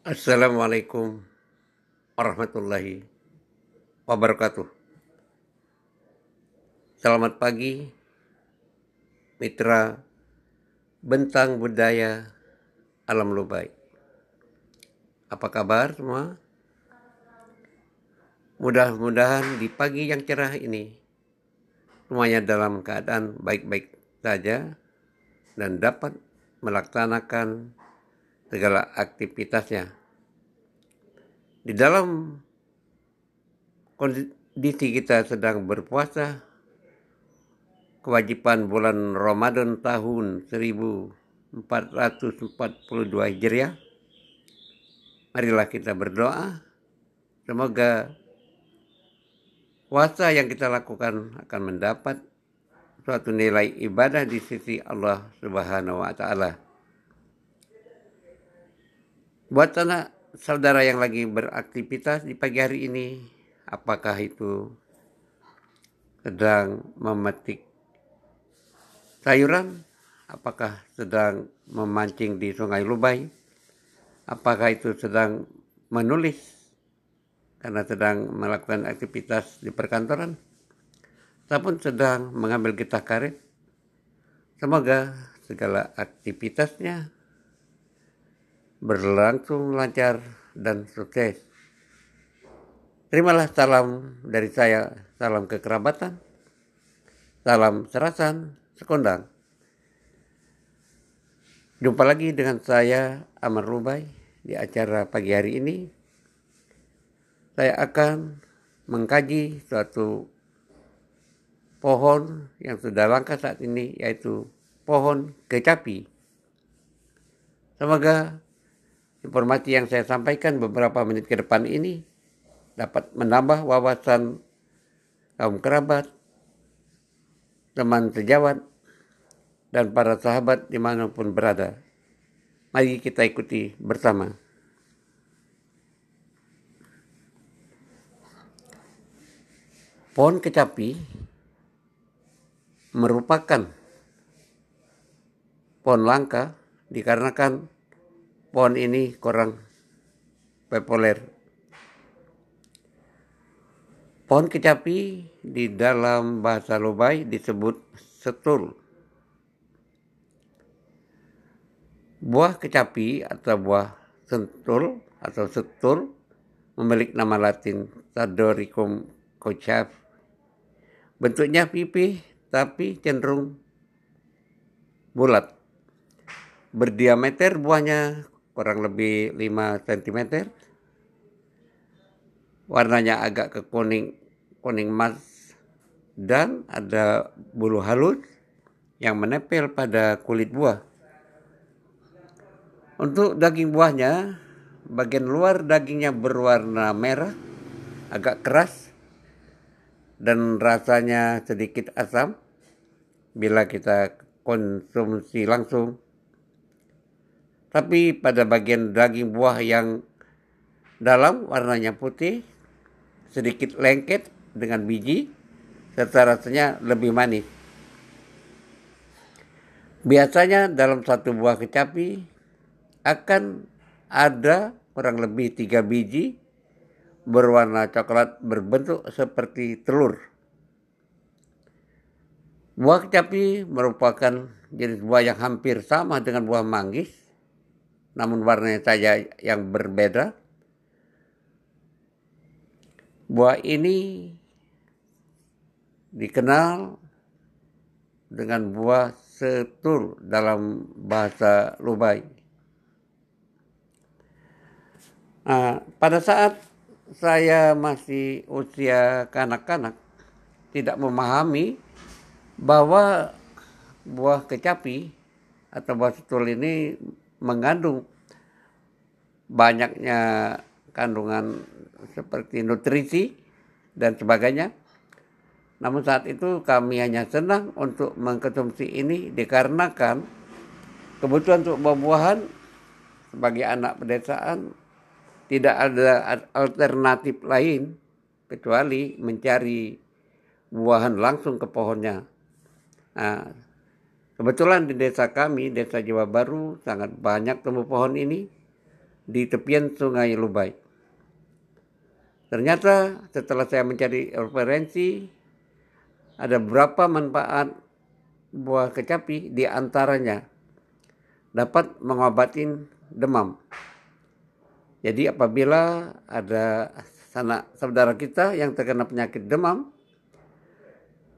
Assalamualaikum warahmatullahi wabarakatuh. Selamat pagi, mitra bentang budaya alam lubai. Apa kabar semua? Mudah-mudahan di pagi yang cerah ini semuanya dalam keadaan baik-baik saja dan dapat melaksanakan segala aktivitasnya. Di dalam kondisi kita sedang berpuasa, kewajiban bulan Ramadan tahun 1442 Hijriah, marilah kita berdoa, semoga puasa yang kita lakukan akan mendapat suatu nilai ibadah di sisi Allah Subhanahu wa taala. Buat anak saudara yang lagi beraktivitas di pagi hari ini, apakah itu sedang memetik sayuran, apakah sedang memancing di Sungai Lubai, apakah itu sedang menulis karena sedang melakukan aktivitas di perkantoran, ataupun sedang mengambil getah karet. Semoga segala aktivitasnya berlangsung lancar dan sukses. Terimalah salam dari saya, salam kekerabatan, salam serasan, sekondang. Jumpa lagi dengan saya, Amar Rubai, di acara pagi hari ini. Saya akan mengkaji suatu pohon yang sudah langka saat ini, yaitu pohon kecapi. Semoga informasi yang saya sampaikan beberapa menit ke depan ini dapat menambah wawasan kaum kerabat, teman sejawat, dan para sahabat di mana pun berada. Mari kita ikuti bersama. Pohon kecapi merupakan pohon langka dikarenakan pohon ini kurang populer. Pohon kecapi di dalam bahasa Lubai disebut setul. Buah kecapi atau buah sentul atau setul memiliki nama latin Tadoricum kocap. Bentuknya pipih tapi cenderung bulat. Berdiameter buahnya kurang lebih 5 cm. Warnanya agak ke kuning kuning emas dan ada bulu halus yang menempel pada kulit buah. Untuk daging buahnya, bagian luar dagingnya berwarna merah, agak keras, dan rasanya sedikit asam bila kita konsumsi langsung tapi pada bagian daging buah yang dalam warnanya putih, sedikit lengket dengan biji, serta rasanya lebih manis. Biasanya dalam satu buah kecapi akan ada kurang lebih tiga biji berwarna coklat berbentuk seperti telur. Buah kecapi merupakan jenis buah yang hampir sama dengan buah manggis, namun warnanya saja yang berbeda. Buah ini dikenal dengan buah setur dalam bahasa Lubai. Nah, pada saat saya masih usia kanak-kanak, tidak memahami bahwa buah kecapi atau buah setul ini mengandung banyaknya kandungan seperti nutrisi dan sebagainya. Namun saat itu kami hanya senang untuk mengkonsumsi ini dikarenakan kebutuhan untuk buah-buahan sebagai anak pedesaan tidak ada alternatif lain kecuali mencari buahan langsung ke pohonnya. Nah, Kebetulan di desa kami, desa Jawa Baru, sangat banyak tumbuh pohon ini. di tepian sungai Lubai. Ternyata setelah saya mencari referensi, ada beberapa manfaat buah kecapi di antaranya dapat mengobati demam. Jadi apabila ada sanak saudara kita yang terkena penyakit demam,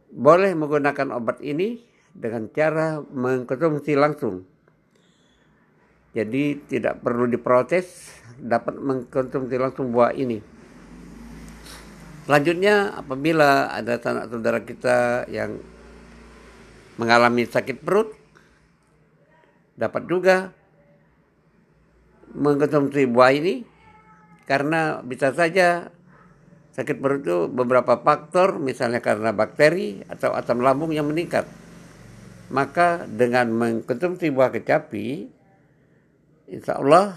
boleh menggunakan obat ini dengan cara mengkonsumsi langsung. Jadi tidak perlu diproses, dapat mengkonsumsi langsung buah ini. Selanjutnya apabila ada sanak saudara kita yang mengalami sakit perut dapat juga mengkonsumsi buah ini karena bisa saja sakit perut itu beberapa faktor misalnya karena bakteri atau asam lambung yang meningkat. Maka dengan mengkonsumsi buah kecapi insya Allah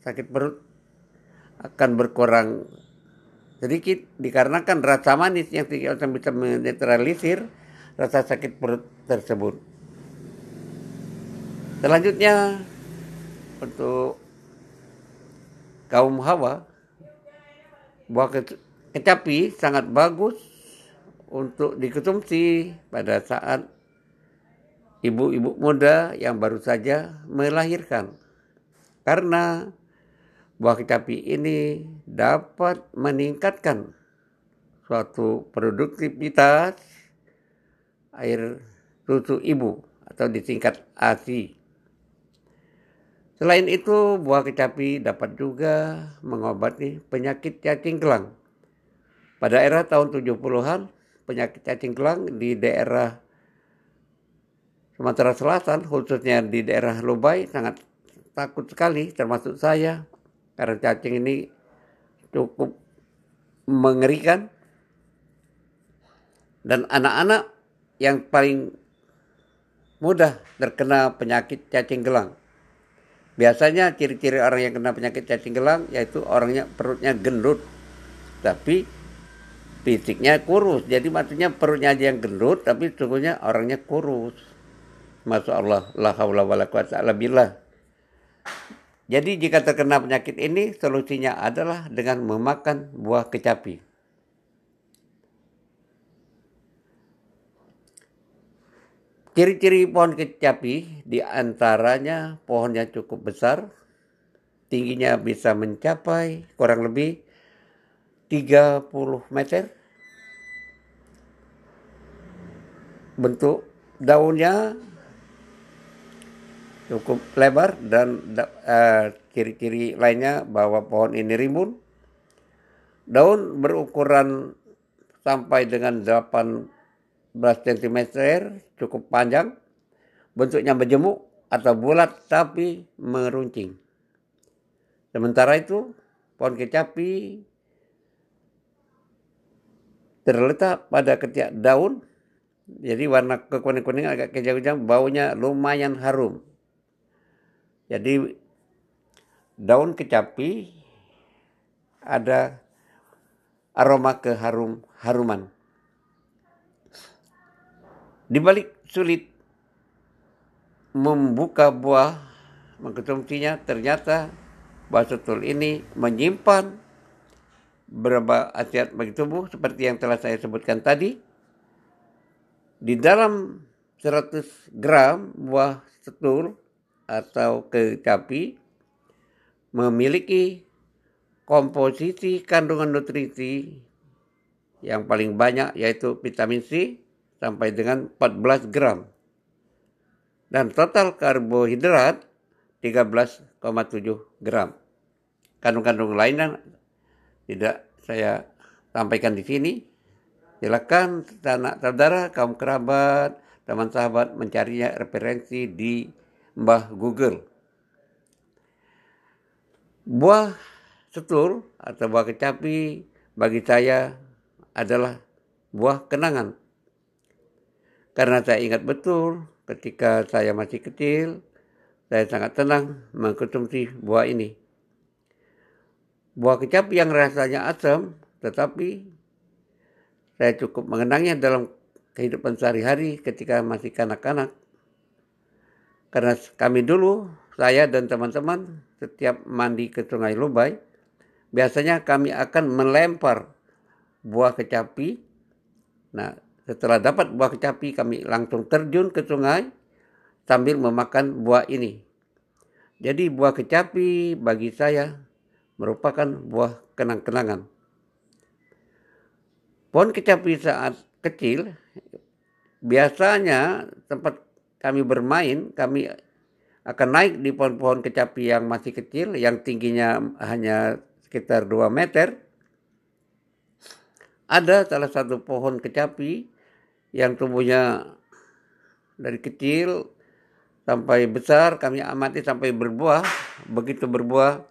sakit perut akan berkurang sedikit dikarenakan rasa manis yang tidak bisa menetralisir rasa sakit perut tersebut. Selanjutnya untuk kaum hawa buah kecapi sangat bagus untuk dikonsumsi pada saat ibu-ibu muda yang baru saja melahirkan. Karena buah kecapi ini dapat meningkatkan suatu produktivitas air susu ibu atau disingkat ASI. Selain itu, buah kecapi dapat juga mengobati penyakit cacing gelang. Pada era tahun 70-an, penyakit cacing gelang di daerah Sumatera Selatan, khususnya di daerah Lubai, sangat takut sekali, termasuk saya karena cacing ini cukup mengerikan dan anak-anak yang paling mudah terkena penyakit cacing gelang. Biasanya ciri-ciri orang yang kena penyakit cacing gelang yaitu orangnya perutnya gendut, tapi fisiknya kurus. Jadi maksudnya perutnya aja yang gendut, tapi sesungguhnya orangnya kurus. Masya Allah, la haula wa la billah. Jadi jika terkena penyakit ini solusinya adalah dengan memakan buah kecapi. Ciri-ciri pohon kecapi di antaranya pohonnya cukup besar, tingginya bisa mencapai kurang lebih 30 meter. Bentuk daunnya cukup lebar dan uh, ciri-ciri lainnya bahwa pohon ini rimbun. Daun berukuran sampai dengan 18 cm cukup panjang. Bentuknya berjemuk atau bulat tapi meruncing. Sementara itu pohon kecapi terletak pada ketiak daun jadi warna kekuning-kuningan agak kejauh-jauh baunya lumayan harum jadi daun kecapi ada aroma keharum haruman. Di balik sulit membuka buah mengkonsumsinya ternyata buah setul ini menyimpan beberapa asiat bagi tubuh seperti yang telah saya sebutkan tadi. Di dalam 100 gram buah setul atau kecapi memiliki komposisi kandungan nutrisi yang paling banyak yaitu vitamin C sampai dengan 14 gram dan total karbohidrat 13,7 gram. Kandung-kandung lainnya tidak saya sampaikan di sini. Silakan anak saudara, kaum kerabat, teman sahabat mencarinya referensi di Mbah Google. Buah setur atau buah kecapi bagi saya adalah buah kenangan. Karena saya ingat betul ketika saya masih kecil, saya sangat tenang mengkonsumsi buah ini. Buah kecapi yang rasanya asam, tetapi saya cukup mengenangnya dalam kehidupan sehari-hari ketika masih kanak-kanak. Karena kami dulu saya dan teman-teman setiap mandi ke Sungai Lubai, biasanya kami akan melempar buah kecapi. Nah, setelah dapat buah kecapi, kami langsung terjun ke sungai sambil memakan buah ini. Jadi buah kecapi bagi saya merupakan buah kenang-kenangan. Pohon kecapi saat kecil biasanya tempat kami bermain, kami akan naik di pohon-pohon kecapi yang masih kecil, yang tingginya hanya sekitar 2 meter. Ada salah satu pohon kecapi yang tumbuhnya dari kecil sampai besar, kami amati sampai berbuah. Begitu berbuah,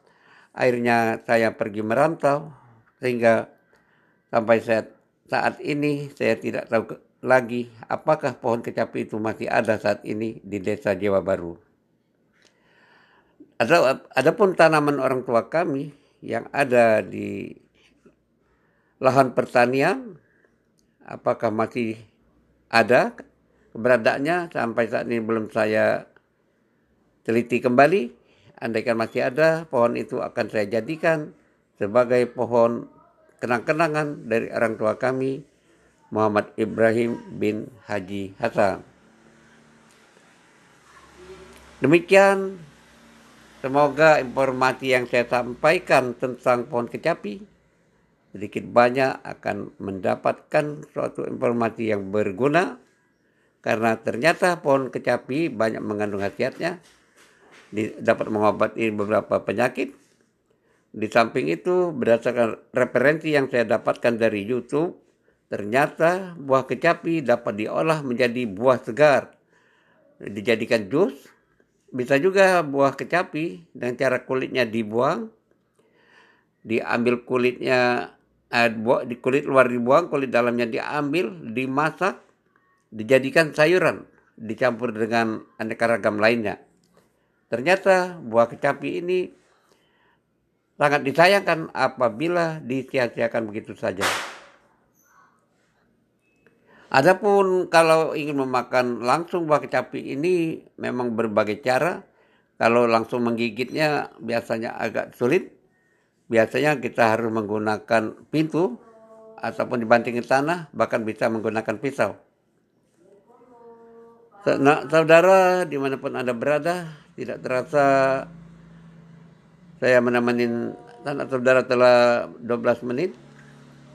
akhirnya saya pergi merantau, sehingga sampai saat, saat ini saya tidak tahu lagi apakah pohon kecapi itu masih ada saat ini di desa Jawa Baru. Ada adapun tanaman orang tua kami yang ada di lahan pertanian apakah masih ada keberadaannya? Sampai saat ini belum saya teliti kembali. Andaikan masih ada pohon itu akan saya jadikan sebagai pohon kenang-kenangan dari orang tua kami Muhammad Ibrahim bin Haji Hasan. Demikian semoga informasi yang saya sampaikan tentang pohon kecapi sedikit banyak akan mendapatkan suatu informasi yang berguna karena ternyata pohon kecapi banyak mengandung khasiatnya dapat mengobati beberapa penyakit. Di samping itu berdasarkan referensi yang saya dapatkan dari YouTube Ternyata buah kecapi dapat diolah menjadi buah segar, dijadikan jus. Bisa juga buah kecapi dengan cara kulitnya dibuang, diambil kulitnya, eh, di kulit luar dibuang, kulit dalamnya diambil, dimasak, dijadikan sayuran, dicampur dengan aneka ragam lainnya. Ternyata buah kecapi ini sangat disayangkan apabila disia-siakan begitu saja. Adapun kalau ingin memakan langsung buah kecapi ini memang berbagai cara. Kalau langsung menggigitnya biasanya agak sulit. Biasanya kita harus menggunakan pintu ataupun dibanting tanah, bahkan bisa menggunakan pisau. Nah, saudara di mana pun Anda berada, tidak terasa saya menemani saudara telah 12 menit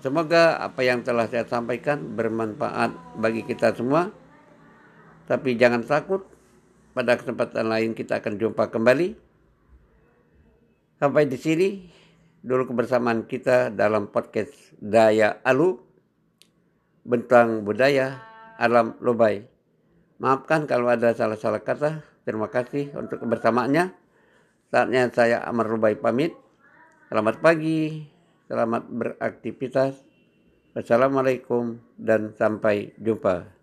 Semoga apa yang telah saya sampaikan bermanfaat bagi kita semua. Tapi jangan takut, pada kesempatan lain kita akan jumpa kembali. Sampai di sini dulu kebersamaan kita dalam podcast Daya Alu, Bentang Budaya Alam Lobai. Maafkan kalau ada salah-salah kata. Terima kasih untuk kebersamaannya. Saatnya saya Amar Lubai pamit. Selamat pagi. Selamat beraktivitas. Wassalamualaikum dan sampai jumpa.